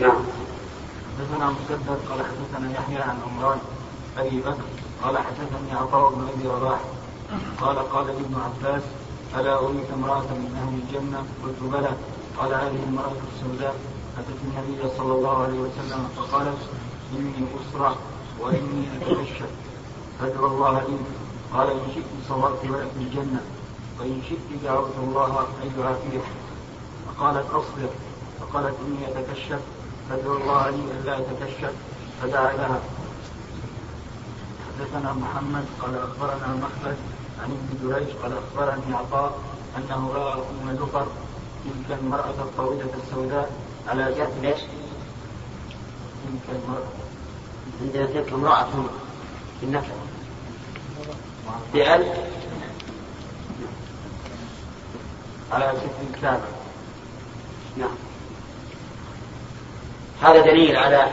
نعم. حدثنا مسدد قال حدثنا يحيى عن عمران أبي بكر قال حدثني عطاء بن أبي رباح قال قال ابن عباس ألا اريك امرأة من أهل الجنة؟ قلت بلى. قال هذه المراه السوداء. اتت النبي صلى الله عليه وسلم فقالت إني أسرع وإني اتكشف فادعو الله لي. قال إن شئت صورت ولك الجنة وإن شئت دعوت الله أن يعافيك. فقالت أصبر. فقالت إني أتكشف. فادعو الله لي إلا اتكشف فدعا لها حدثنا محمد قال أخبرنا مخلد عن ابن جريج قال أخبرني عطاء أنه رأى أم زفر تلك المرأة الطويله السوداء على جهه ليش؟ تلك المرأة. عندنا تلك امرأة في النكرة بأل على ست الكعبة. نعم. هذا دليل على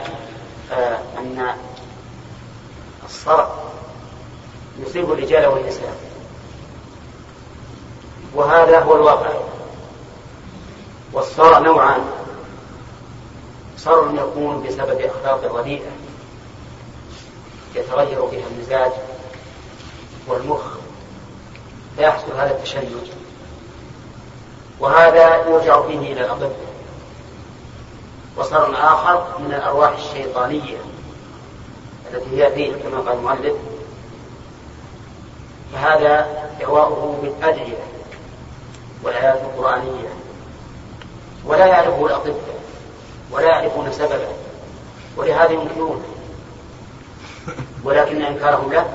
آه أن الصرع يصيب الرجال والنساء. وهذا هو الواقع. والصرع نوعان. صرع يكون بسبب أخلاق رديئة يتغير بها المزاج والمخ. فيحصل هذا التشنج. وهذا يرجع فيه إلى الأطباء. وصار آخر من الأرواح الشيطانية التي هي فيه كما قال المؤلف. فهذا دواؤه بالأدعية والآيات القرآنية. ولا يعرفه الأطباء ولا يعرفون سببه ولهذا ينكرونه ولكن إنكارهم له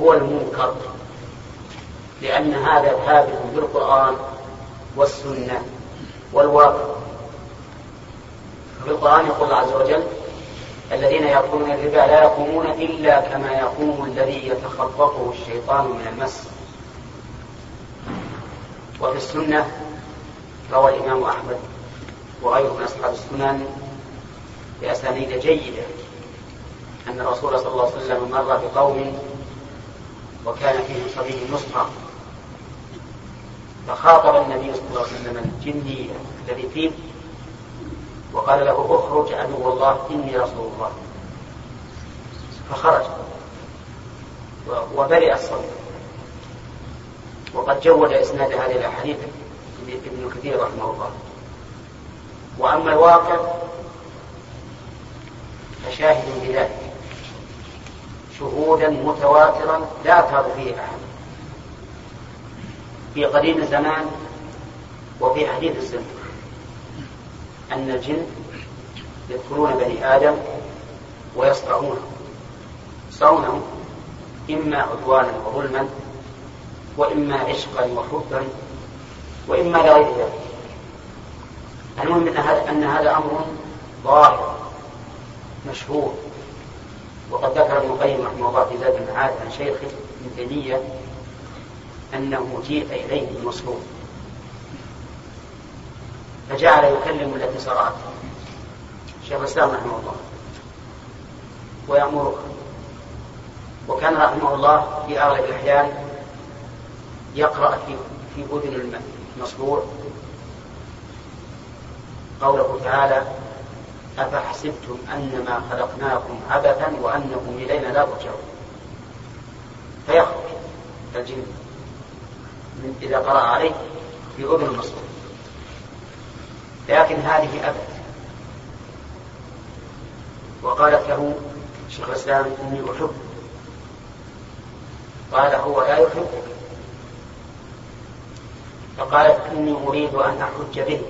هو المنكر لأن هذا ثابت بالقرآن والسنة والواقع. في القرآن يقول الله عز وجل الذين يأكلون الربا لا يقومون إلا كما يقوم الذي يتخبطه الشيطان من المس. وفي السنة روى الإمام أحمد وغيره من أصحاب السنن بأسانيد جيدة أن الرسول صلى الله عليه وسلم مر بقوم وكان فيهم صبي مصحف فخاطب النبي صلى الله عليه وسلم الجني الذي فيه وقال له اخرج عدو الله إني رسول الله. فخرج. وبرئ الصبي وقد جود إسناد هذه الأحاديث ابن كثير رحمه الله. وأما الواقع فشاهد بذلك. شهودا متواترا لا يرتاب فيه أحد. في قديم الزمان وفي حديث الزمان. أن الجن يدخلون بني آدم ويصرعونه يصرعونهم إما عدوانا وظلما وإما عشقا وحبا وإما لغير ذلك. المهم أن هذا أن هذا أمر ظاهر مشهور. وقد ذكر ابن القيم رحمه الله في زاد المعاد عن شيخه ابن تيمية أنه جيء إليه المصلوب فجعل يكلم التي صرعت شيخ الإسلام رحمه الله. ويأمرها. وكان رحمه الله في أغلب الأحيان يقرأ في في أذن المصبوع قوله تعالى أفحسبتم أنما خلقناكم عبثا وأنكم إلينا لا ترجعون. فيخرج الجن إذا قرأ عليه في أذن المصبوع لكن هذه أبت وقالت له شيخ الإسلام إني أحبك قال هو لا يحبك فقالت إني أريد أن أحج به.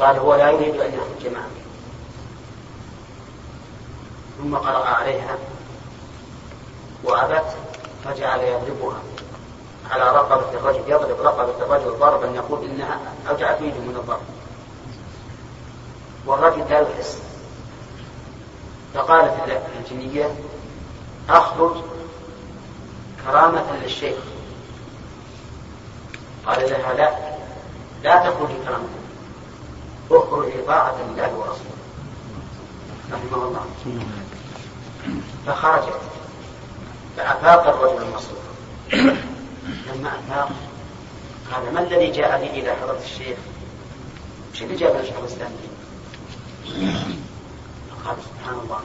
قال هو لا يريد أن يحج معك. ثم قرأ عليها. وأبت فجعل يضربها. على رقبة الرجل يضرب رقبة الرجل ضربا يقول إنها أوجعت يده من الضرب. والرجل لا يحس. فقالت الجنية أخرج كرامة للشيخ. قال لها لا لا تخرجي كرامة. اخرجي طاعة لله ورسوله. رحمه الله. فخرجت. فأفاق الرجل المصروف. لما أفاق قال ما الذي جاء به إلى حضرة الشيخ؟ وش اللي جاب الشيخ الإسلامي؟ فقال سبحان الله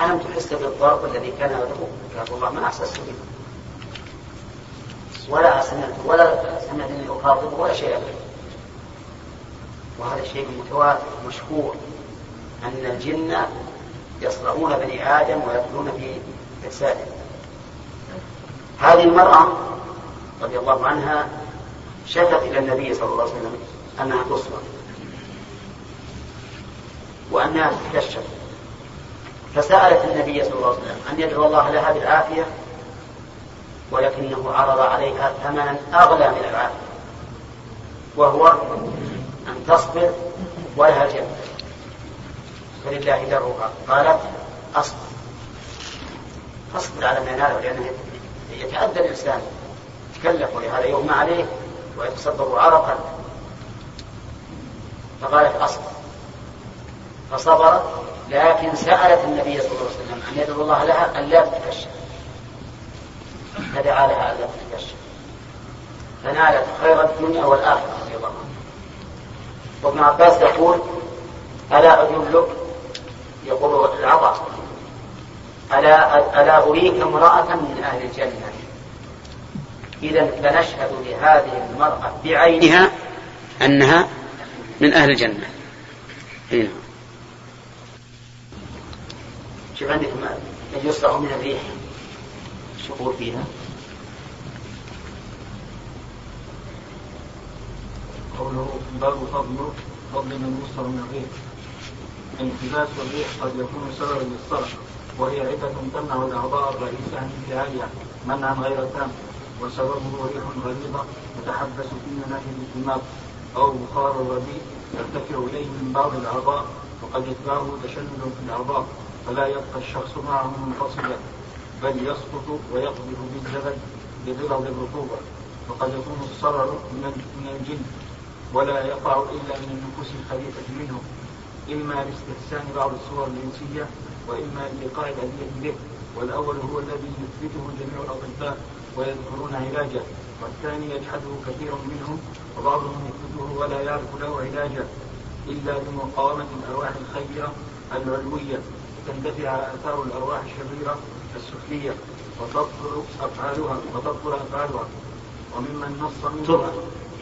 ألم تحس بالضرب الذي كان له؟ قال والله ما أحسست به ولا سمعت ولا سمعت أني أخاطبه ولا شيء أبدا وهذا شيء متواتر مشهور أن الجن يصرعون بني آدم ويأكلون في أجساده هذه المرأة رضي الله عنها شكت إلى النبي صلى الله عليه وسلم أنها تصرع وأنها تتكشف فسألت النبي صلى الله عليه وسلم أن يدعو الله لها بالعافية ولكنه عرض عليها ثمنا أغلى من العافية وهو أن تصبر ولها الجنة فلله درها. قالت أصبر. فاصبر على ما يناله لأنه يتأذى الإنسان. يتكلف ولهذا يغمى عليه ويتصدر عرقا. فقالت أصبر. فصبرت لكن سألت النبي صلى الله عليه وسلم أن يدعو الله لها أن لا تتكشف فدعا لها ألا تتكشف فنالت خير الدنيا والآخرة رضي الله عنها وابن عباس يقول ألا أدلك؟ يقول العطاء ألا ألا أريك امرأة من أهل الجنة؟ إذا فنشهد لهذه المرأة بعينها أنها من أهل الجنة. هنا شوف عندكم يصرع من الريح الشكور فيها. قوله باب فضل فضل من يسر من الريح. انحباس الريح قد يكون سببا للصرع وهي عدة تمنع الأعضاء الرئيسة عن انتهائها منعا غير تام. وسببه ريح غليظة تتحبس في مناهج الدماغ أو بخار الرديء يرتفع إليه من بعض الأعضاء وقد يتبعه تشنج في الأعضاء فلا يبقى الشخص معه منفصلا بل يسقط ويقذف بالزبد بغلظ الرطوبة وقد يكون الصرع من الجن ولا يقع إلا من النفوس الخبيثة منهم إما لاستحسان بعض الصور الجنسية وإما لإيقاع الأذية به. والأول هو الذي يثبته جميع الأطباء ويذكرون علاجه والثاني يجحده كثير منهم وبعضهم يثبته ولا يعرف له علاجا إلا بمقاومة الأرواح الخيرة العلوية تندفع آثار الأرواح الشريرة السفلية وتبطل أفعالها وتبطل أفعالها. وممن نص منهم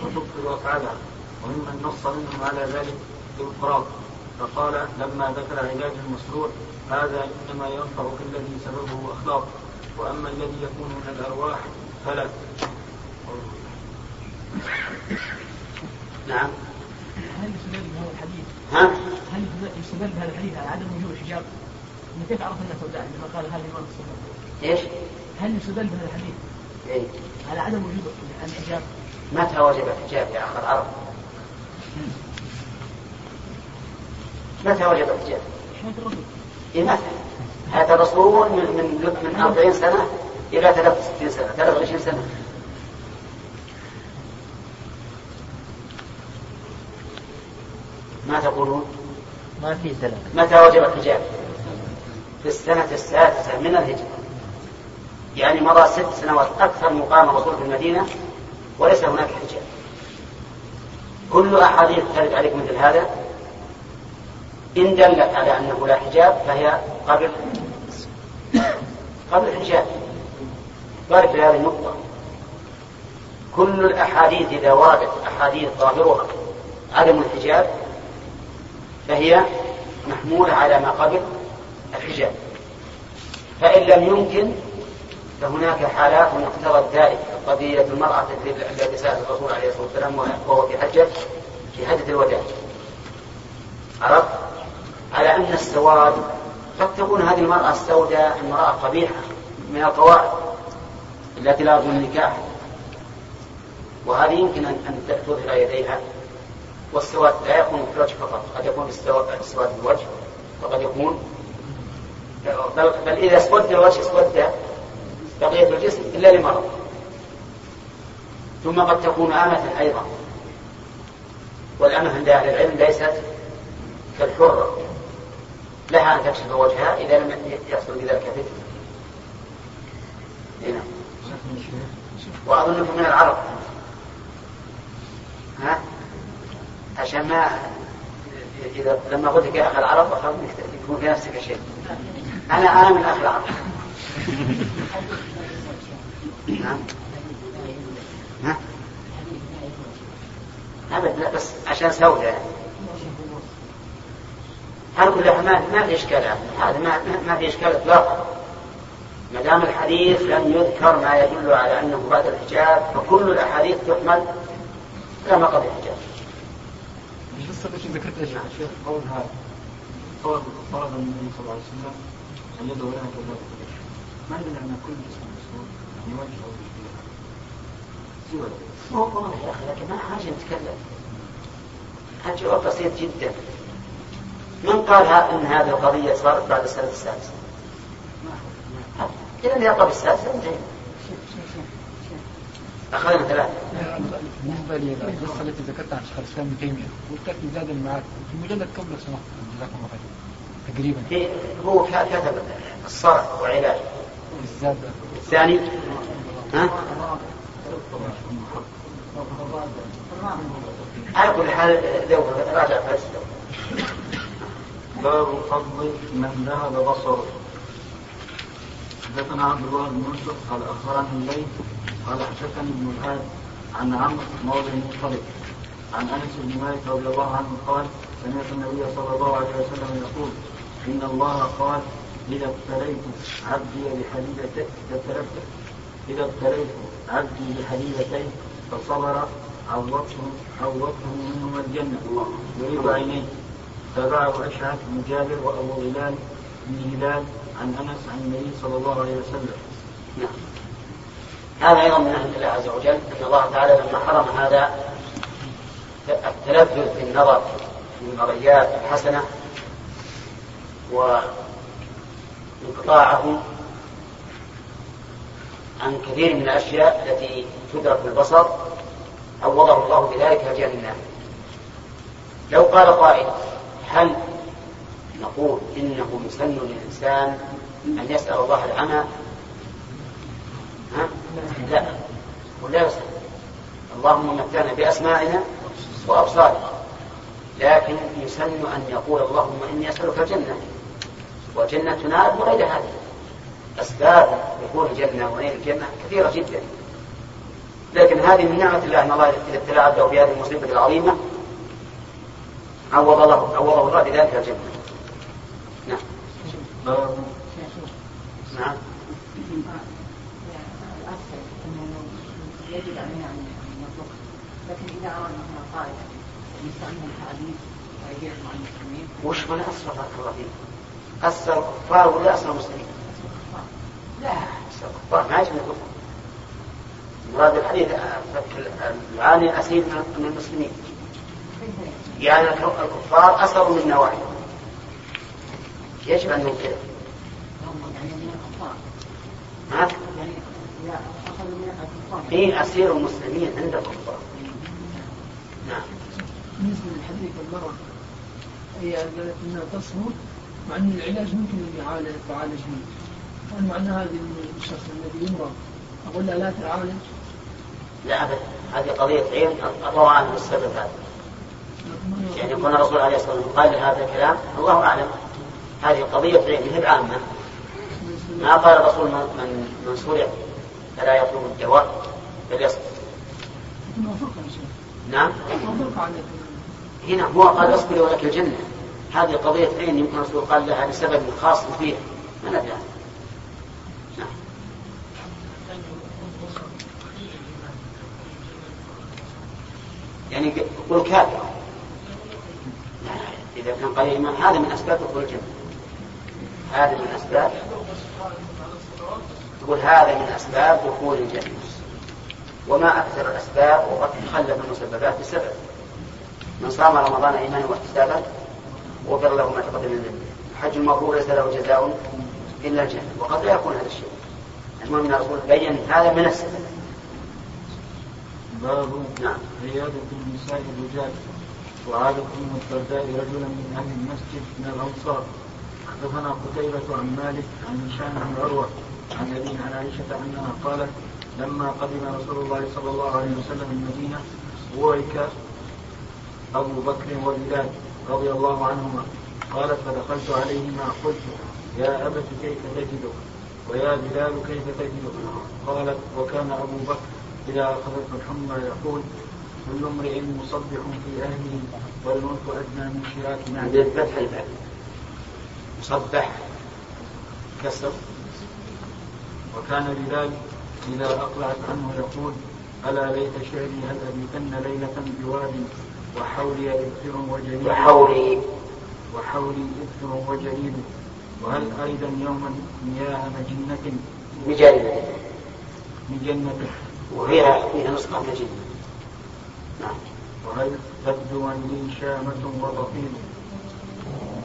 وتبطل أفعالها. وممن نص منهم على ذلك الفراغ فقال لما ذكر علاج المسروع هذا إنما ينفع في الذي سببه أخلاق وأما الذي يكون من الأرواح فلا نعم هل يستدل بهذا الحديث؟ ها؟ هل يستدل بهذا الحديث على عدم وجود الحجاب؟ كيف عرف انها سوداء عندما قال هذه المرأة سوداء؟ إيش؟ هل يستدل بهذا الحديث؟ اي على عدم وجود الحجاب؟ متى وجب الحجاب يا اخ العرب؟ متى وجب الحجاب؟ حياة الرسول اي متى؟ حياة الرسول من من من 40 سنة إلى 63 سنة 23 سنة ما تقولون؟ ما في سلام متى وجب الحجاب؟ في السنة السادسة من الهجرة يعني مضى ست سنوات أكثر مقام الرسول في المدينة وليس هناك حجاب كل أحاديث ترد عليك مثل هذا إن دلت على أنه لا حجاب فهي قبل قبل الحجاب بارك في هذه النقطة. كل الأحاديث إذا وردت أحاديث ظاهرها عدم الحجاب فهي محمولة على ما قبل الحجاب. فإن لم يمكن فهناك حالات اقتضت ذلك قضية المرأة التي سألت الرسول عليه الصلاة والسلام وهو في حجة في حجة الوداع. عرفت؟ على أن السواد قد تكون هذه المرأة السوداء امرأة قبيحة من القواعد التي لا يرجو النكاح. وهذه يمكن أن تظهر يديها. والسواد لا يكون في الوجه فقط قد يكون السواد في الوجه وقد يكون. بل, بل إذا اسود الوجه اسود بقية الجسم إلا لمرض ثم قد تكون أمة أيضا. والأمة عند أهل العلم ليست كالحرة. لها أن تكشف وجهها إذا لم يحصل بذلك فتنة هنا وأظنكم من العرب. ها؟ عشان ما إذا لما قلت لك يا أخي العرب أخاف أنك يكون في نفسك شيء. أنا أنا من أخي العرب. نعم. ها؟ أبد لا بس عشان سوداء. يعني. هذا كله ما ما في إشكال هذا ما ما في إشكال إطلاقا. ما دام الحديث لم يذكر ما يدل على أنه بعد الحجاب فكل الأحاديث تحمل لا ما قبل الحجاب. القصة التي ذكرتها يا شيخ قول هذا. فرض فرض النبي صلى الله عليه وسلم أن يدعو لنا كذلك ما لنا أن كل جسم مسؤول يعني وجه أو سوى مو يا أخي لكن ما حاجة نتكلم. هذا جواب بسيط جدا. من قال إن هذه القضية صارت بعد السنة السادسة؟ إلى أن يقرب السادسة انتهينا أخذنا ثلاثة. بالنسبة للقصة التي ذكرتها عن شيخ الإسلام ابن تيمية قلت لك زاد المعاد في مجلد كم لو سمحت جزاكم الله خير تقريبا هو كتب الصرع وعلاج الزاد الثاني؟ ها؟ على كل حال لو راجع فاس باب فضل من ذهب بصره. حدثنا عبد الله بن يوسف قال أخبرني الليث قال حدثني ابن الهاد عن عمرو مولى المطلب عن أنس بن مالك رضي الله عنه قال سمعت النبي صلى الله عليه وسلم يقول إن الله قال إذا ابتليت عبدي بحبيبتين إذا ابتليت عبدي بحبيبتين فصبر عوضته عوضته منهما الجنة. يريد عينيه. تابعه اشعث بن جابر وأبو هلال بن هلال عن أنس عن النبي صلى الله عليه وسلم. نعم. هذا أيضا من نعمه الله عز وجل أن الله تعالى لما حرم هذا التلذذ بالنظر في المرئيات الحسنة وانقطاعه عن كثير من الأشياء التي تدرك بالبصر عوضه الله بذلك الجنه لو قال قائل هل نقول إنه يسن للإنسان أن يسأل الله العمى؟ ها؟ لا. ولا يسأل اللهم متعنا بأسمائنا وأبصارنا. لكن يسن أن يقول اللهم إني أسألك الجنة. والجنة تنال وغير هذه. أسباب دخول الجنة ونيل الجنة كثيرة جدا. لكن هذه من نعمة الله أن الله إذا ابتلى عبده بهذه المصيبة العظيمة. عوض الله عوضه الله بذلك الجنة. نعم. نعم. يجب نطلق لكن يستعمل الحديث المسلمين وش من اسر بارك الله فيك؟ اسر الكفار ولا اسر المسلمين؟ لا. اسر الكفار ما يجب الكفر مراد الحديث فك العاني أسير من المسلمين. يعني الكفار أسروا من نواحي يجب أن ننكره ها؟ في أسير المسلمين عند الكفار؟ نعم. بالنسبة للحديث المرأة هي قالت أنها تصمت مع أن العلاج ممكن أن يعالج تعالج منه هل معنى هذه الشخص الذي يمرض. أقول لها لا تعالج؟ لا أبدا هذه قضية عين أضوى عنه السبب هذا. يعني يكون الرسول عليه الصلاة والسلام قال هذا الكلام الله أعلم. هذه قضية علم عامة. ما قال الرسول من من صرع فلا يطلب الدواء بل يصبر نعم. هنا هو قال اصبري ولك الجنة. هذه قضية عين يمكن الرسول قال لها لسبب خاص فيها. ما ندري نعم. يعني يقول كافر. إذا كان قليل الإيمان هذا من أسباب دخول الجنة. هذا من أسباب. يقول هذا من أسباب دخول الجنة. وما أكثر الأسباب وقد تخلف المسببات بسبب. من صام رمضان إيمانا واحتسابا غفر له ما تقدم من ذنبه. الحج المبرور ليس له جزاء إلا الجنة. وقد لا يكون هذا الشيء. المهم أن الرسول بين هذا من السبب. باب نعم. عيادة النساء الرجال. وعاد ام الدرداء رجلا من أهل المسجد من الأنصار. حدثنا قتيبة عن مالك عن هشام بن عروة عن أبي عن عائشة أنها قالت لما قدم رسول الله صلى الله عليه وسلم المدينة بورك أبو بكر وبلال رضي الله عنهما. قالت فدخلت عليهما قلت يا أبت كيف تجدك؟ ويا بلال كيف تجدك؟ قالت وكان أبو بكر إذا أخذته الحمى يقول كل امرئ مصبح في أهله والموت أدنى من شراك معدن فتح الباب. مصبح كسر وكان بلال إذا أقلعت عنه يقول ألا ليت شعري هل أبيتن ليلة بواد؟ وحولي إبخر وجليل وحولي. وحولي إبخر وجليل وهل أيضا يوما مياه مجنة؟ مجنة مجنة وفيها فيها نسخة مجنة. نعم وهل تبدو لي شامة وطفيل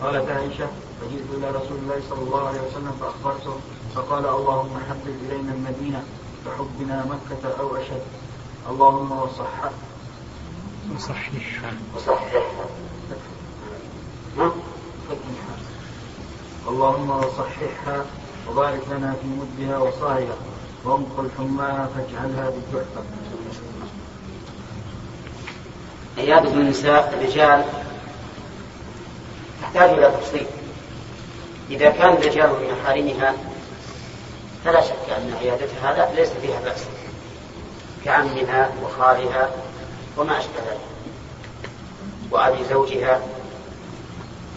قالت عائشة فجئت إلى رسول الله صلى الله عليه وسلم فأخبرته فقال اللهم حبب إلينا المدينة كحبنا مكة أو أشد. اللهم وصحح وصححها. وصححها اللهم وصححها وبارك لنا في مدها وصاعها وانقل حماها فاجعلها بالتحفة عيادة النساء الرجال تحتاج إلى تفصيل. إذا كان الرجال من محارمها فلا شك أن عيادتها هذا ليس فيها بأس. كعمها وخالها وما أشبه ذلك. وأبي زوجها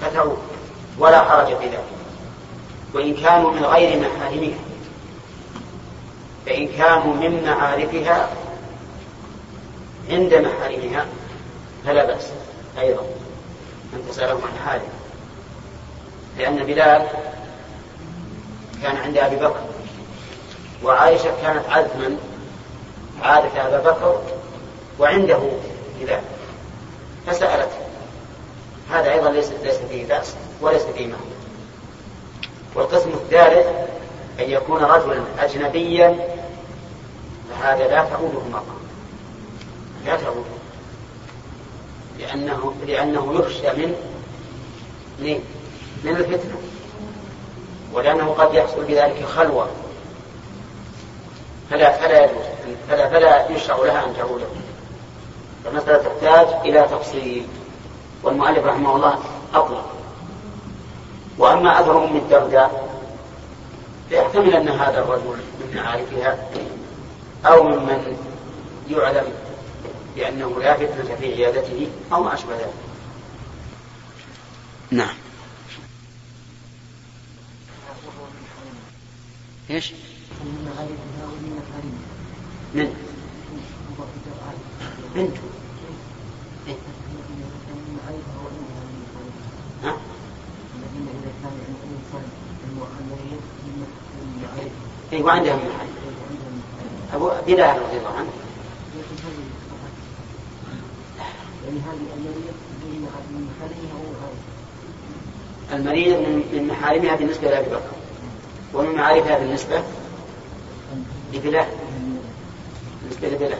فتعود ولا حرج في ذلك. وإن كانوا من غير محارمها فإن كانوا من معارفها عند محارمها فلا بأس. أيضا. أن تسألهم عن حاله لأن بلال كان عند أبي بكر. وعائشة كانت عزما. عادة أبا بكر وعنده بلال. فسألته هذا أيضا ليس ليس فيه بأس وليس فيه مهما والقسم الثالث أن يكون رجلا أجنبيا. فهذا لا تعوده المرأة لا تعوده لأنه لأنه يخشى من من من الفتنة. ولأنه قد يحصل بذلك خلوة. فلا فلا فلا فلا يشرع لها أن تعوده فالمسألة تحتاج إلى تفصيل. والمؤلف رحمه الله أطلق. وأما أثر أم الدرداء فيحتمل أن هذا الرجل من معارفها أو ممن يعلم بأنه لا فتنة في عيادته أو ما أشبه ذلك. نعم. إيش؟ من؟ بنت اي وعندها من محل أبو بلال رضي الله عنه. يعني هذه المريض من محارمها بالنسبة لأبي بكر. ومن معارفها بالنسبة لبلال. بالنسبة لبلال.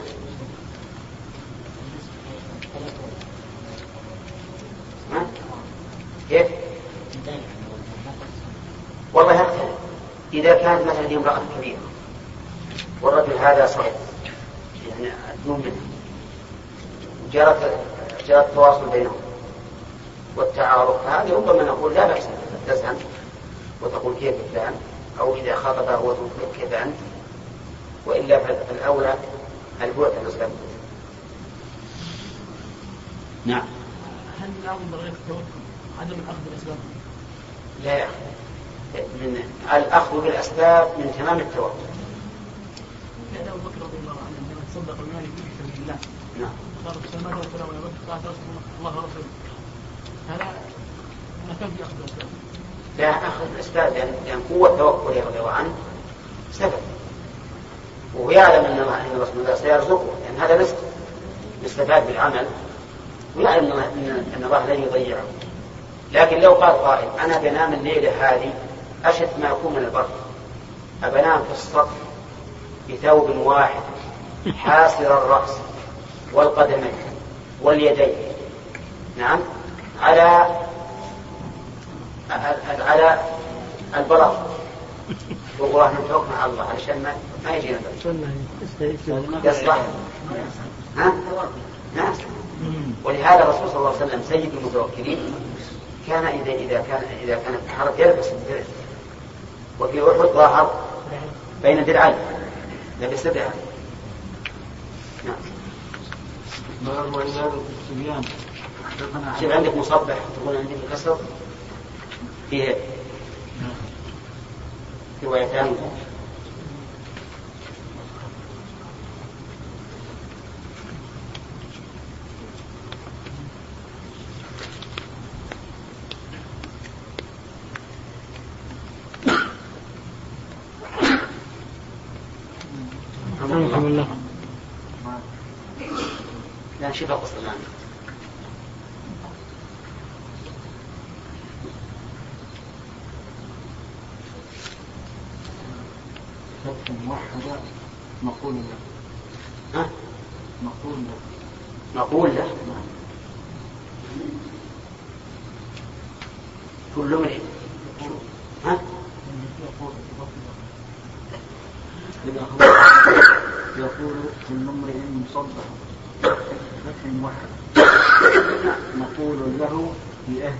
كيف؟ والله يختلف إذا كانت مثلا امرأة كبيرة والرجل هذا صغير يعني دون منه جرت جرى التواصل بينهم. والتعارف هذه ربما نقول لا بأس تزعم وتقول كيف فلان أو إذا خاطبها هو تقول كيف أنت وإلا فالأولى البعد عن الأسباب نعم. هل لا بغير التوكل عدم الأخذ بالأسباب؟ لا يا أخي. من الأخذ بالأسباب من تمام التوكل كان أبو بكر رضي الله عنه عندما تصدق المال في سبيل الله. نعم. الله ورسوله هذا لا أخذ الأسباب لأن يعني قوة توكله رضي الله عنه. سبب. وهو يعلم أن الله أن الله سيرزقه لأن هذا رزق يستفاد بالعمل. ويعلم أن الله لن يضيعه. لكن لو قال قائل أنا بنام الليلة هذه أشد ما يكون من البر. أبنام في السطح بثوب واحد حاسر الرأس. والقدمين واليدين. نعم. على على البلاط والله نتوكل على الله. علشان ما ما يجينا يصلح. ها؟ نعم ولهذا الرسول صلى الله عليه وسلم سيد المتوكلين كان إذا إذا كان إذا كان في الحرب يلبس الدرع. وفي أحد ظاهر بين درعين لبس درعا نعم. باب عبادة الصبيان. شوف عندك مصبح تقول عندك كسر فيه روايتان رحمه الله لا شوف القصة الآن فتح موحدة مقول له ها؟ مقول له نقول له كل امرئ ها؟ إذا هو يقول كل امرئ مصبح فتح موحد مقول له في أهل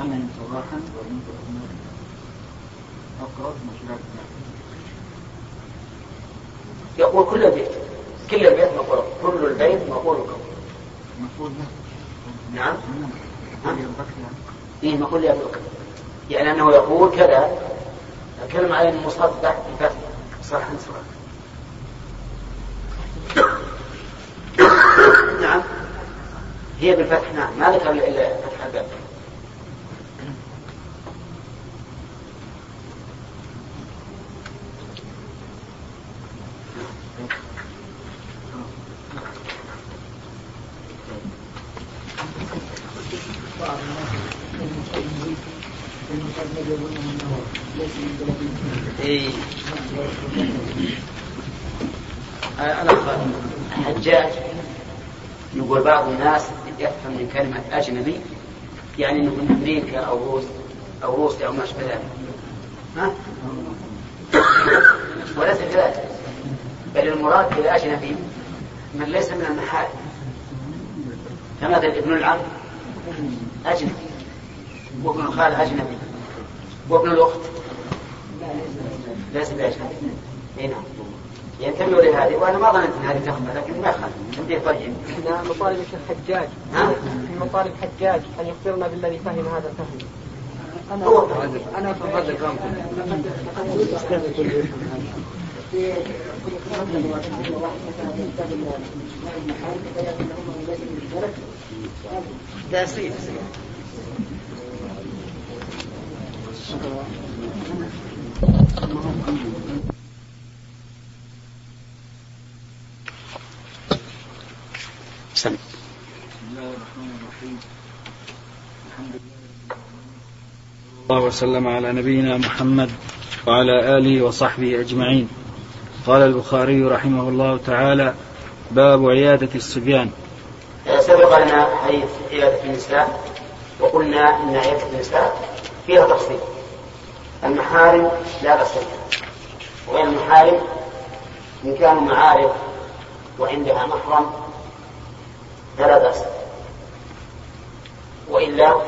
أما إن صباحا وإن أقرب مشراك يقول كل البيت كل البيت مقول كل البيت مقول قول مقول نعم. يعني. إيه مقول يا بكر يعني أنه يقول كذا الكلمة على المصدق بفتح صح صح نعم. هي بالفتح نعم. ما ذكر إلا فتح الباب بعض الناس المصنف يظن انه ليس من بلد إيه. أنا حجاج يقول بعض الناس يفهم من كلمة أجنبي يعني أنه من أمريكا أو روس أو روسيا أو ما أشبه ذلك ها؟ وليس كذلك. بل المراد بالأجنبي من ليس من المحارم. كمثل ابن العم أجنبي. وابن الخال أجنبي. وابن الأخت. ليس بأجنبي. إي نعم. ينتمي لهذه وأنا ما ظننت إن هذه تخفى لكن ما خل عندي طيب إحنا مطالب الشيخ حجاج في مطالب حجاج أن يخبرنا بالذي فهم هذا الفهم. أنا هو أنا افهم هذا الفهم ده الرحمن الرحيم. الحمد لله الله وسلم على نبينا محمد وعلى آله وصحبه أجمعين. قال البخاري رحمه الله تعالى باب عيادة الصبيان. سبق لنا حديث عيادة النساء وقلنا إن عيادة النساء فيها تفصيل. المحارم لا بأس بها وغير المحارم إن كانوا معارف وعندها محرم فلا بأس. وإلا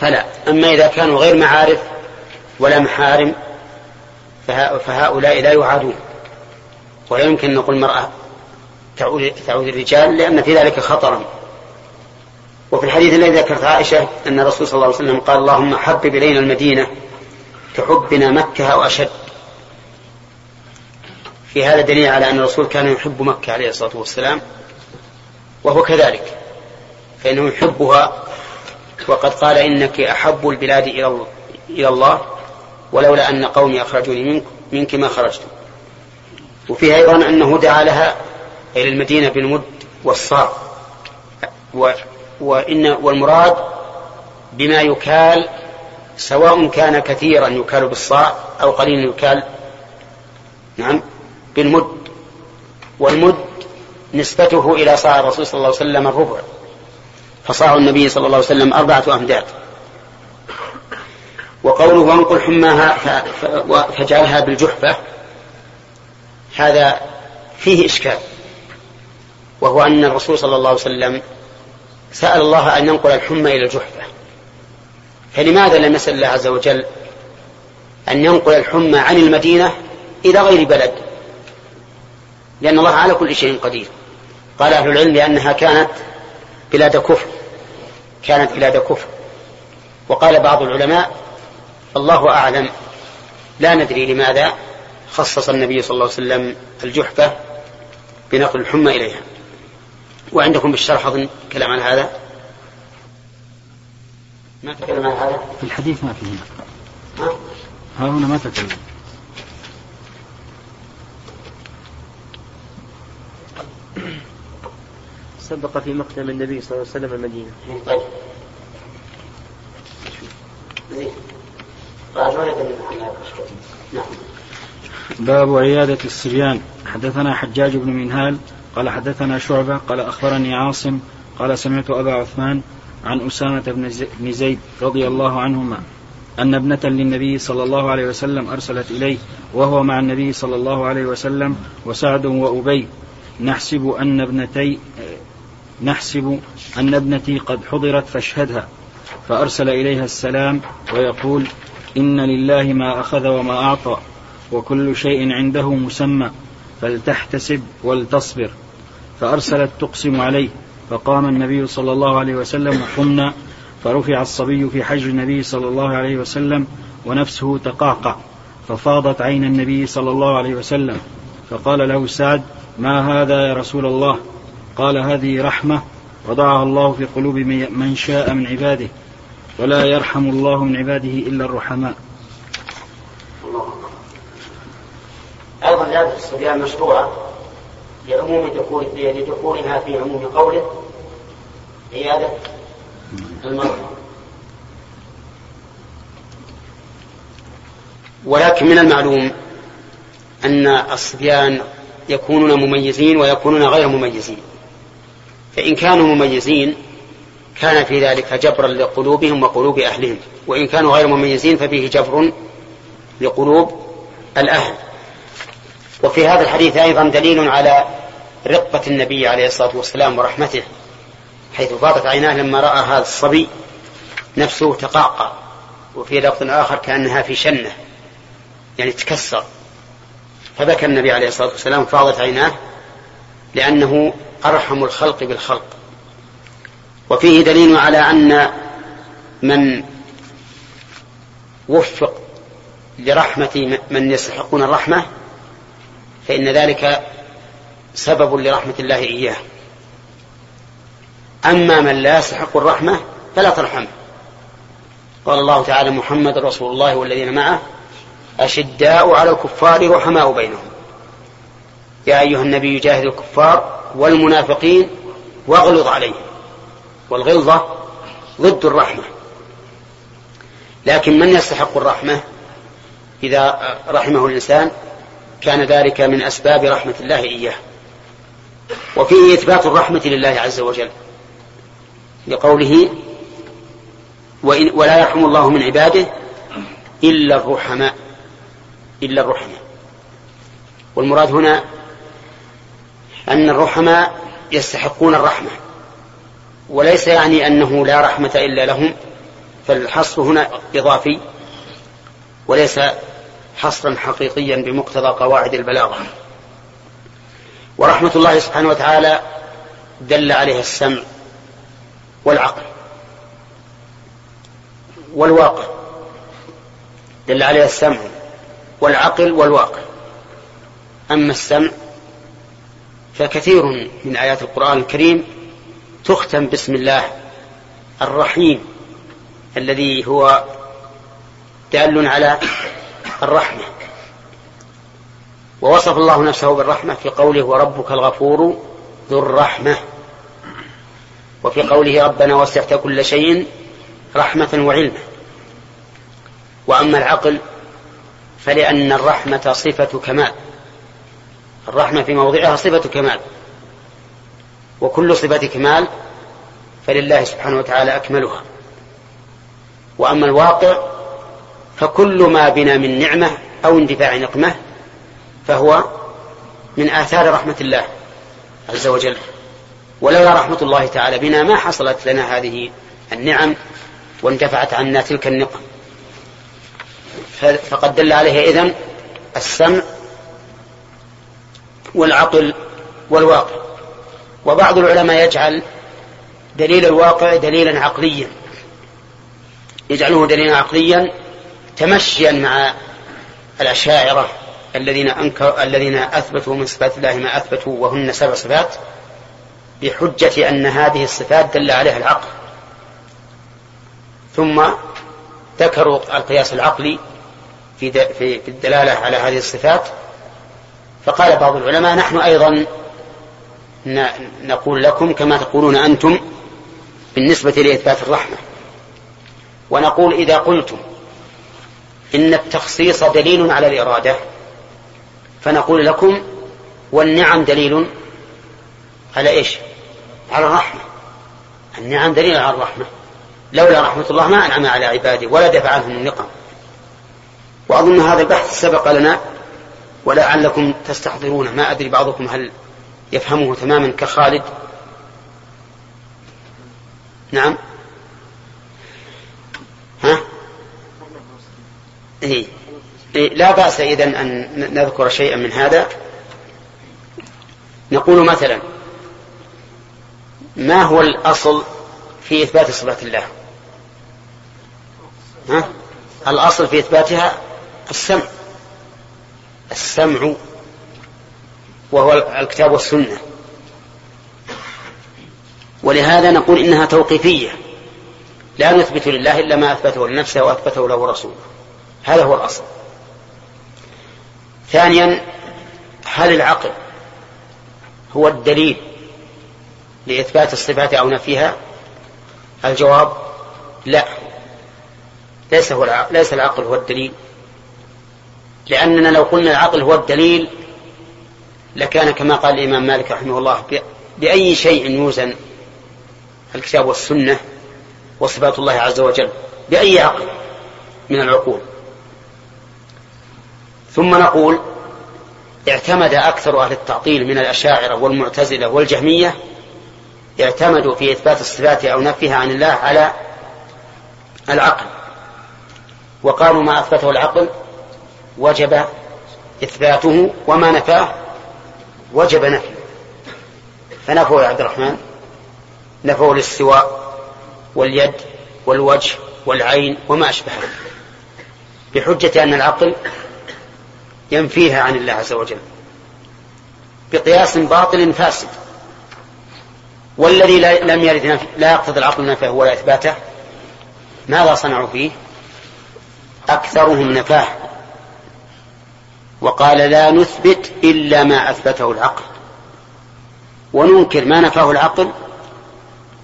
فلا. أما إذا كانوا غير معارف ولا محارم فهؤلاء لا يعادون. ولا يمكن أن نقول المرأة تعود تعود الرجال لأن في ذلك خطرا. وفي الحديث الذي ذكرت عائشة أن الرسول صلى الله عليه وسلم قال اللهم حبب إلينا المدينة كحبنا مكة أو أشد. في هذا دليل على أن الرسول كان يحب مكة عليه الصلاة والسلام وهو كذلك فإنه يحبها وقد قال إنك أحب البلاد إلى إلى الله ولولا أن قومي أخرجوني منك, منك ما خرجت. وفيه أيضا أنه دعا لها إلى المدينة بالمد والصاع وإن والمراد بما يكال سواء كان كثيرا يكال بالصاع أو قليلا يكال نعم بالمد. والمد نسبته إلى صاع الرسول صلى الله عليه وسلم الربع. فصاع النبي صلى الله عليه وسلم أربعة أمداد. وقوله وانقل حماها فاجعلها بالجحفة هذا فيه إشكال. وهو أن الرسول صلى الله عليه وسلم سأل الله أن ينقل الحمى إلى الجحفة. فلماذا لم يسأل الله عز وجل أن ينقل الحمى عن المدينة إلى غير بلد؟ لأن الله على كل شيء قدير. قال أهل العلم لأنها كانت بلاد كفر. كانت بلاد كفر. وقال بعض العلماء الله أعلم. لا ندري لماذا خصص النبي صلى الله عليه وسلم الجحفة بنقل الحمى إليها. وعندكم بالشرح أظن كلام عن هذا؟ ما تكلم عن هذا؟ في الحديث ما فيه ها؟ ها هنا ما تكلم سبق في مقدم النبي صلى الله عليه وسلم المدينة. طيب. نعم. باب عيادة الصبيان. حدثنا حجاج بن منهال قال حدثنا شعبة قال أخبرني عاصم قال سمعت أبا عثمان عن أسامة بن زيد رضي الله عنهما أن ابنة للنبي صلى الله عليه وسلم أرسلت إليه وهو مع النبي صلى الله عليه وسلم وسعد وأبي. نحسب أن ابنتي نحسب أن ابنتي قد حضرت فاشهدها فأرسل إليها السلام ويقول إن لله ما أخذ وما أعطى وكل شيء عنده مسمى فلتحتسب ولتصبر. فأرسلت تقسم عليه فقام النبي صلى الله عليه وسلم وقمنا فرفع الصبي في حجر النبي صلى الله عليه وسلم ونفسه تقعقع ففاضت عين النبي صلى الله عليه وسلم فقال له سعد ما هذا يا رسول الله؟ قال هذه رحمة وضعها الله في قلوب من شاء من عباده ولا يرحم الله من عباده إلا الرحماء. أيضا عيادة الصبيان مشروعة لعموم دخول لدخولها في عموم قوله عيادة المرأة ولكن من المعلوم أن الصبيان يكونون مميزين ويكونون غير مميزين. فإن كانوا مميزين كان في ذلك جبرا لقلوبهم وقلوب أهلهم وإن كانوا غير مميزين ففيه جبر لقلوب الأهل. وفي هذا الحديث أيضا دليل على رقة النبي عليه الصلاة والسلام ورحمته حيث فاضت عيناه لما رأى هذا الصبي نفسه تقعقع وفي لفظ آخر كأنها في شنة يعني تكسر. فبكى النبي عليه الصلاة والسلام فاضت عيناه لأنه أرحم الخلق بالخلق. وفيه دليل على أن من وفق لرحمة من يستحقون الرحمة فإن ذلك سبب لرحمة الله إياه. أما من لا يستحق الرحمة فلا ترحمه قال الله تعالى محمد رسول الله والذين معه أشداء على الكفار رحماء بينهم. يا أيها النبي جاهد الكفار والمنافقين واغلظ عليهم والغلظة ضد الرحمة. لكن من يستحق الرحمة إذا رحمه الإنسان؟ كان ذلك من أسباب رحمة الله إياه. وفيه إثبات الرحمة لله عز وجل لقوله وإن ولا يرحم الله من عباده إلا الرحماء إلا الرحماء. والمراد هنا أن الرحماء يستحقون الرحمة. وليس يعني أنه لا رحمة إلا لهم فالحصر هنا إضافي وليس حصرا حقيقيا بمقتضى قواعد البلاغة. ورحمة الله سبحانه وتعالى دل عليها السمع والعقل والواقع. دل عليها السمع والعقل والواقع. أما السمع فكثير من آيات القرآن الكريم تختم باسم الله الرحيم الذي هو دال على الرحمة. ووصف الله نفسه بالرحمة في قوله وربك الغفور ذو الرحمة وفي قوله ربنا وسعت كل شيء رحمة وعلما وأما العقل فلأن الرحمة صفة كمال. الرحمة في موضعها صفة كمال. وكل صفة كمال فلله سبحانه وتعالى أكملها. وأما الواقع فكل ما بنا من نعمة أو اندفاع نقمة فهو من آثار رحمة الله عز وجل. ولولا رحمة الله تعالى بنا ما حصلت لنا هذه النعم وانتفعت عنا تلك النقم. فقد دل عليه إذن السمع والعقل والواقع. وبعض العلماء يجعل دليل الواقع دليلا عقليا. يجعله دليلا عقليا تمشيا مع الأشاعرة الذين أنكر الذين أثبتوا من صفات الله ما أثبتوا وهن سبع صفات بحجة أن هذه الصفات دل عليها العقل. ثم ذكروا القياس العقلي في في الدلالة على هذه الصفات فقال بعض العلماء نحن أيضا نقول لكم كما تقولون أنتم بالنسبة لإثبات الرحمة. ونقول إذا قلتم إن التخصيص دليل على الإرادة فنقول لكم والنعم دليل على إيش؟ على الرحمة. النعم دليل على الرحمة. لولا رحمة الله ما أنعم على عباده ولا دفع عنهم النقم. وأظن هذا البحث سبق لنا ولعلكم تستحضرونه ما أدري بعضكم هل يفهمه تماما كخالد. نعم. ها؟ إيه. إيه لا بأس إذا أن نذكر شيئا من هذا. نقول مثلا ما هو الأصل في إثبات صفات الله؟ ها؟ الأصل في إثباتها السمع. السمع وهو الكتاب والسنة. ولهذا نقول إنها توقيفية. لا نثبت لله إلا ما أثبته لنفسه وأثبته له رسوله. هذا هو الأصل. ثانيا هل العقل هو الدليل لإثبات الصفات أو نفيها؟ الجواب لا. ليس هو العقل ليس العقل هو الدليل. لأننا لو قلنا العقل هو الدليل لكان كما قال الإمام مالك رحمه الله بأي شيء يوزن الكتاب والسنة وصفات الله عز وجل بأي عقل من العقول. ثم نقول اعتمد أكثر أهل التعطيل من الأشاعرة والمعتزلة والجهمية اعتمدوا في إثبات الصفات أو نفيها عن الله على العقل. وقالوا ما أثبته العقل وجب إثباته وما نفاه وجب نفيه فنفوا يا عبد الرحمن. نفوا الاستواء واليد والوجه والعين وما أشبهه بحجة أن العقل ينفيها عن الله عز وجل. بقياس باطل فاسد. والذي لم يرد لا يقتضي العقل نفاه ولا إثباته ماذا صنعوا فيه؟ أكثرهم نفاه. وقال لا نثبت إلا ما أثبته العقل. وننكر ما نفاه العقل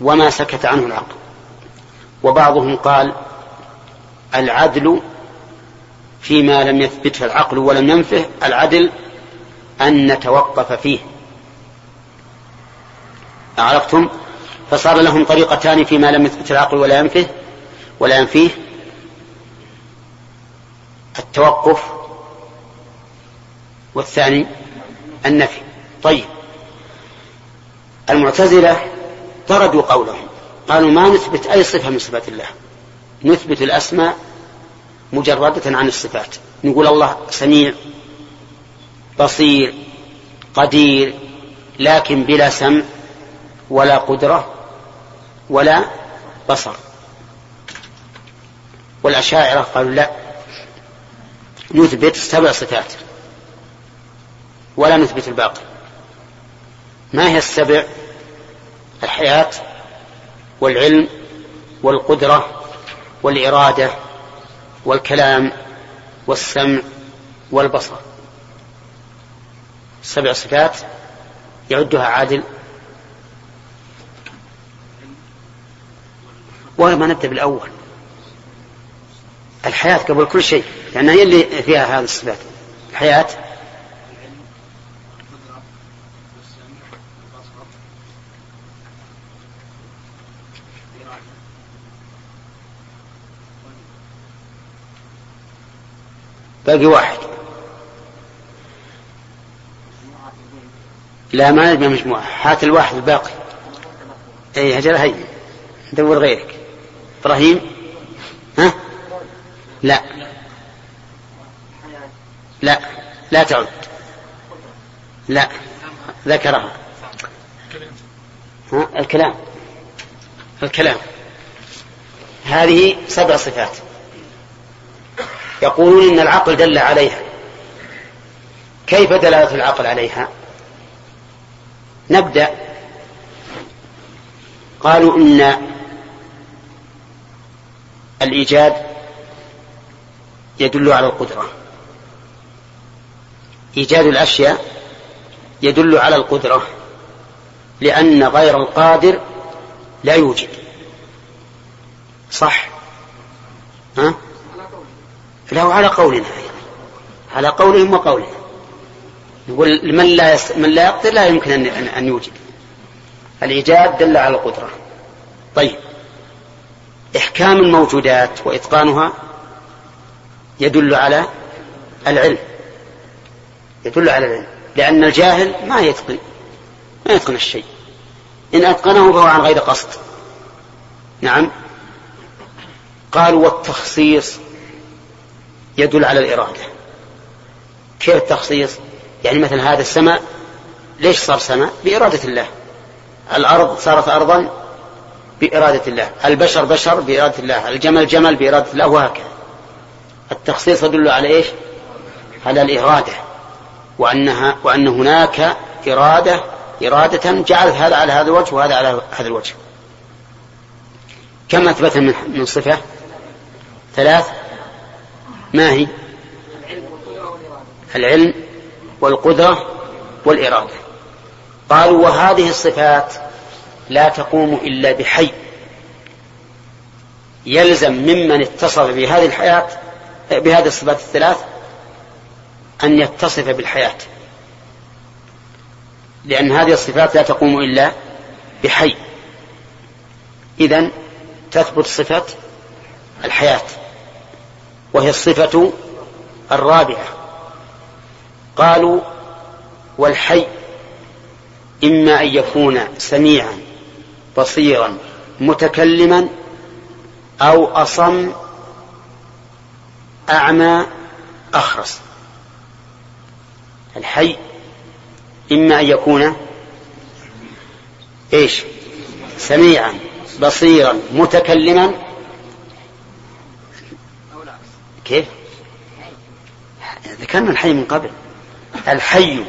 وما سكت عنه العقل. وبعضهم قال العدل فيما لم يثبته العقل ولم ينفه العدل أن نتوقف فيه. عرفتم فصار لهم طريقتان فيما لم يثبت العقل ولا ينفه ولا ينفيه التوقف والثاني النفي. طيب. المعتزلة طردوا قولهم. قالوا ما نثبت أي صفة من صفات الله. نثبت الأسماء مجردة عن الصفات. نقول الله سميع بصير قدير لكن بلا سمع ولا قدرة ولا بصر. والأشاعرة قالوا لا. نثبت سبع صفات. ولا نثبت الباقي. ما هي السبع؟ الحياة والعلم والقدرة والإرادة والكلام والسمع والبصر. سبع صفات يعدها عادل. وما نبدأ بالأول. الحياة قبل كل شيء لأنها هي اللي فيها هذه الصفات. الحياة باقي واحد. لا ما نبي مجموعة. هات الواحد الباقي. اي أجل هي. دور غيرك. إبراهيم؟ ها؟ لا. لا. لا تعد. لا. ذكرها. ها؟ الكلام. الكلام. هذه سبع صفات. يقولون إن العقل دل عليها. كيف دلالة العقل عليها؟ نبدأ. قالوا إن الإيجاد يدل على القدرة. إيجاد الأشياء يدل على القدرة لأن غير القادر لا يوجد. صح؟ ها؟ له على قولنا على قولهم وقولنا يقول من لا يس... من لا يقدر لا يمكن أن أن يوجد. الايجاد دل على القدرة. طيب. إحكام الموجودات وإتقانها يدل على العلم. يدل على العلم. لأن الجاهل ما يتقن ما يتقن الشيء. إن أتقنه فهو عن غير قصد. نعم. قالوا والتخصيص يدل على الإرادة. كيف التخصيص؟ يعني مثلا هذا السماء ليش صار سماء؟ بإرادة الله. الأرض صارت أرضا بإرادة الله. البشر بشر بإرادة الله. الجمل جمل بإرادة الله وهكذا. التخصيص يدل على إيش؟ على الإرادة. وأنها وأن هناك إرادة إرادة جعلت هذا على هذا الوجه وهذا على هذا الوجه. كم أثبت من صفة؟ ثلاث. ما هي؟ العلم والقدرة والإرادة. قالوا وهذه الصفات لا تقوم إلا بحي. يلزم ممن اتصف بهذه الحياة بهذه الصفات الثلاث أن يتصف بالحياة. لأن هذه الصفات لا تقوم إلا بحي. إذن تثبت صفة الحياة وهي الصفة الرابعة. قالوا والحي إما أن يكون سميعا بصيرا متكلما أو أصم أعمى أخرس. الحي إما أن يكون إيش؟ سميعا بصيرا متكلما. كيف؟ ذكرنا الحي من قبل. الحي.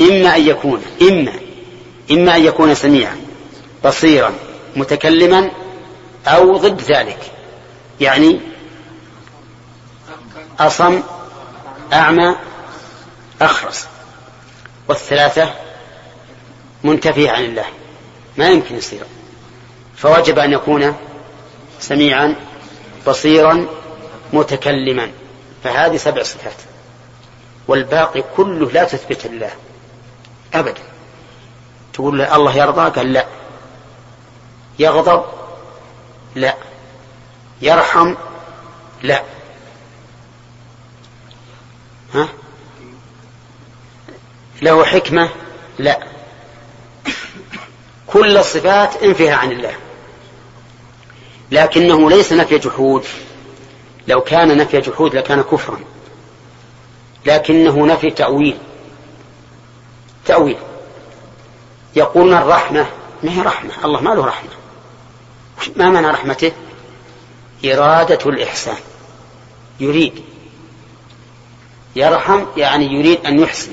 إما أن يكون إما. إما أن يكون سميعا بصيرا متكلما أو ضد ذلك. يعني أصم أعمى أخرس. والثلاثة منتفية عن الله. ما يمكن يصير. فوجب أن يكون سميعا بصيرا متكلما. فهذه سبع صفات. والباقي كله لا تثبت لله. أبدا. تقول له الله يرضى؟ قال لا. يغضب؟ لا. يرحم؟ لا. ها؟ له حكمة؟ لا. كل الصفات انفها عن الله. لكنه ليس نفي جحود. لو كان نفي جحود لكان كفرا. لكنه نفي تأويل. تأويل. يقولون الرحمة ما هي رحمة؟ الله ما له رحمة. ما معنى رحمته؟ إرادة الإحسان. يريد. يرحم يعني يريد أن يحسن.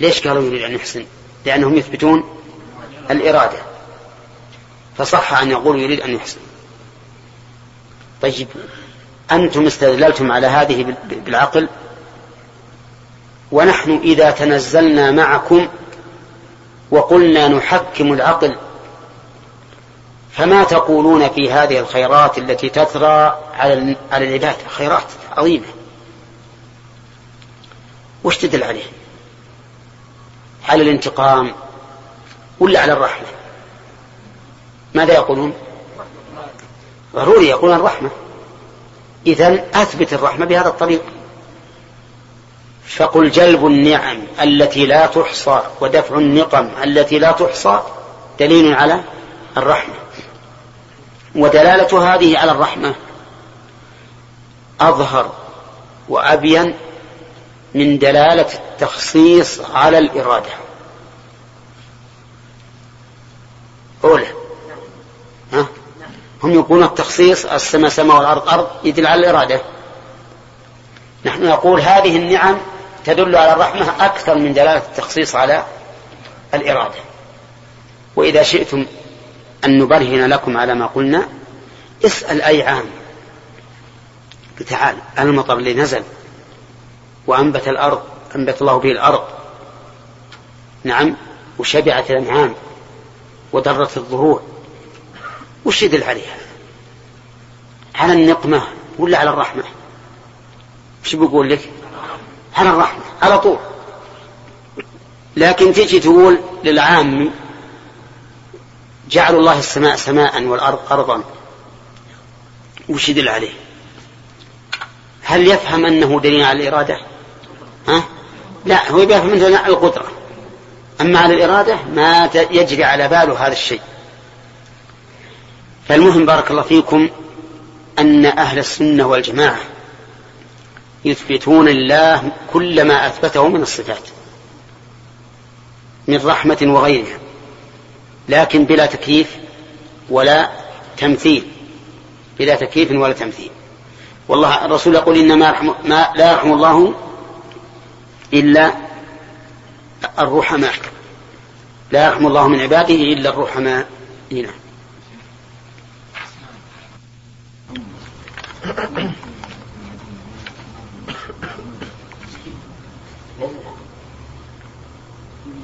ليش قالوا يريد أن يحسن؟ لأنهم يثبتون الإرادة. فصح أن يقول يريد أن يحسن. طيب أنتم استدللتم على هذه بالعقل؟ ونحن إذا تنزلنا معكم وقلنا نحكم العقل فما تقولون في هذه الخيرات التي تثرى على على العباد؟ خيرات عظيمة. وش تدل عليه؟ على الانتقام ولا على الرحمة؟ ماذا يقولون؟ ضروري يقولون الرحمة. إذا أثبت الرحمة بهذا الطريق. فقل جلب النعم التي لا تحصى ودفع النقم التي لا تحصى دليل على الرحمة. ودلالة هذه على الرحمة أظهر وأبين من دلالة التخصيص على الإرادة. أولى. ها؟ هم يقولون التخصيص السماء سماء والأرض أرض يدل على الإرادة. نحن نقول هذه النعم تدل على الرحمة أكثر من دلالة التخصيص على الإرادة. وإذا شئتم أن نبرهن لكم على ما قلنا اسأل أي عام. تعال المطر اللي نزل. وأنبت الأرض أنبت الله به الأرض. نعم وشبعت الأنعام ودرت الظهور وش يدل عليها؟ على النقمة ولا على الرحمة؟ وش بيقول لك؟ على الرحمة على طول. لكن تجي تقول للعام جعل الله السماء سماء والأرض أرضا. وش يدل عليه؟ هل يفهم أنه دليل على الإرادة؟ ها؟ لا هو أنه على القدرة أما على الإرادة ما يجري على باله هذا الشيء. فالمهم بارك الله فيكم أن أهل السنة والجماعة يثبتون لله كل ما أثبته من الصفات من رحمة وغيرها لكن بلا تكييف ولا تمثيل. بلا تكييف ولا تمثيل. والله الرسول يقول إنما ما لا يرحم الله إلا الرحماء لا يرحم الله من عباده إلا الرحماء هنا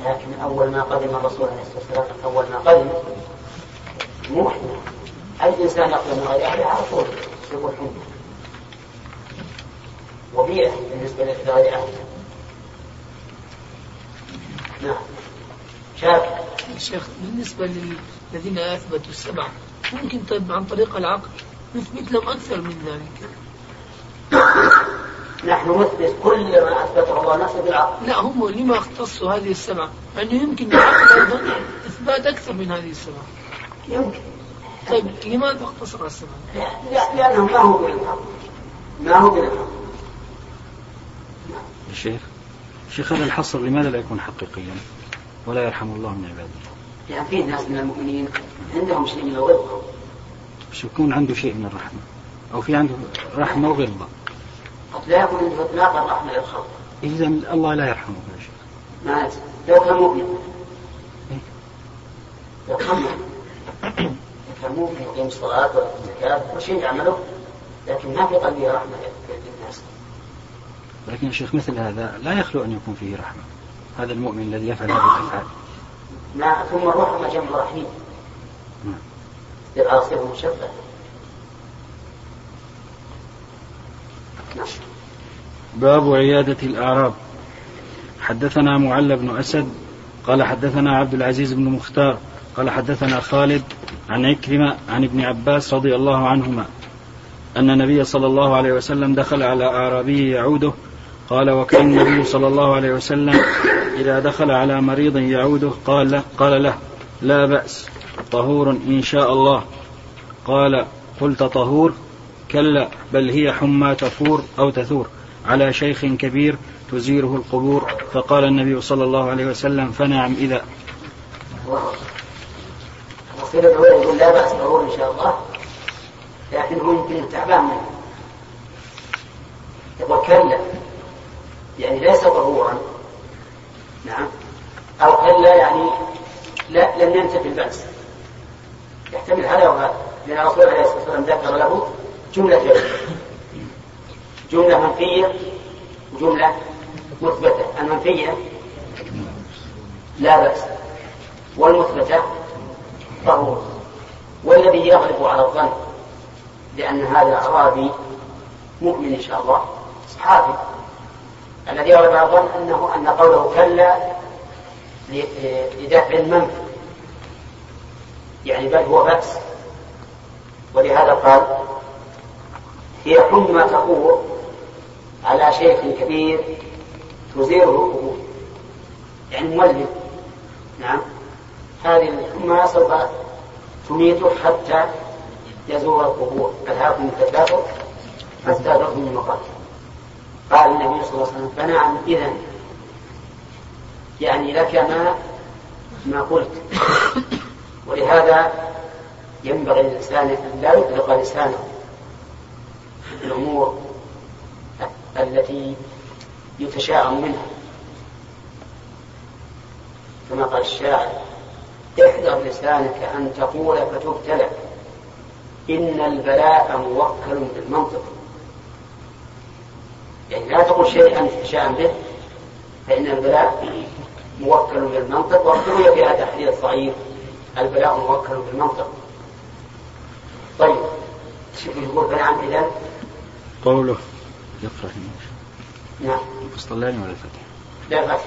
لكن أول ما قدم الرسول عليه الصلاة والسلام أول ما قدم إحنا أي إنسان يقدم غير أهله على طول يقول حنا وبيئة بالنسبة لغير أهله نعم. شاكر. شيخ بالنسبة للذين أثبتوا السبع ممكن طيب عن طريق العقل نثبت لهم أكثر من ذلك؟ نحن نثبت كل ما أثبته الله نفسه بالعقل. لا هم لما اختصوا هذه السبعة يعني يمكن العقل أيضا إثبات أكثر من هذه السبعة يمكن. طيب لماذا اختصر السبعة؟ لا لأنه ما هو بالحق ما هو بالحق الشيخ الشيخ هذا الحصر لماذا لا يكون حقيقيا؟ ولا يرحم الله من عباده. يعني في ناس من المؤمنين عندهم شيء من الغلظة بس يكون عنده شيء من الرحمة. أو في عنده رحمة وغلظة قد لا يكون عنده إطلاق الرحمة للخلق إذا الله لا يرحمه يا شيخ ما لو كان مؤمن. إيه؟ لو كان مؤمن. لو كان مؤمن يقيم الصلاة ويؤتي الزكاة كل شيء يعمله لكن ما في قلبه رحمة. للناس لكن يا شيخ مثل هذا لا يخلو أن يكون فيه رحمة. هذا المؤمن الذي يفعل هذه الأفعال. ما ثم الرحمة جنب رحيم. نعم. يبقى صيغة مشبهة نعم. باب عيادة الأعراب. حدثنا معل بن أسد قال حدثنا عبد العزيز بن مختار قال حدثنا خالد عن عكرمة عن ابن عباس رضي الله عنهما أن النبي صلى الله عليه وسلم دخل على أعرابي يعوده قال وكان النبي صلى الله عليه وسلم إذا دخل على مريض يعوده قال له, قال له لا بأس طهور إن شاء الله. قال قلت طهور؟ كلا بل هي حمى تفور أو تثور على شيخ كبير تزيره القبور. فقال النبي صلى الله عليه وسلم فنعم إذا. وصير الأول يقول لا بأس ضرور إن شاء الله. لكن هو يمكن تعبان منه. يقول كلا. يعني ليس ضرورا نعم. أو كلا يعني لا لم ينتفي البأس. يحتمل هذا وهذا. لأن الرسول عليه الصلاة والسلام ذكر له جملة جملة. منفية وجملة مثبتة. المنفية لا بأس. والمثبتة ضرورة والذي يغلب على الظن لأن هذا أعرابي مؤمن إن شاء الله صحابي. الذي على الظن أنه أن قوله كلا لدفع المنفي يعني بل هو بأس. ولهذا قال هي حمى تقور على شيخ كبير تزيره القبور. يعني مولد. نعم. هذه ثم سوف تميته حتى يزور القبور. ألهاكم التكاثر حتى زرتم المقابر قال النبي صلى الله عليه وسلم فنعم إذا يعني لك ما ما قلت. ولهذا ينبغي للإنسان أن لا يطلق لسانه الأمور التي يتشاءم منها. كما قال الشاعر احذر لسانك أن تقول فتبتلى إن البلاء موكل بالمنطق. يعني لا تقول شيئا تتشاءم به فإن البلاء موكل بالمنطق في هذا الحديث الضعيف البلاء موكل بالمنطق. طيب شوف يقول فنعم إذا قوله. يقرأ نعم. القسطلاني ولا الفتح؟ لا فتح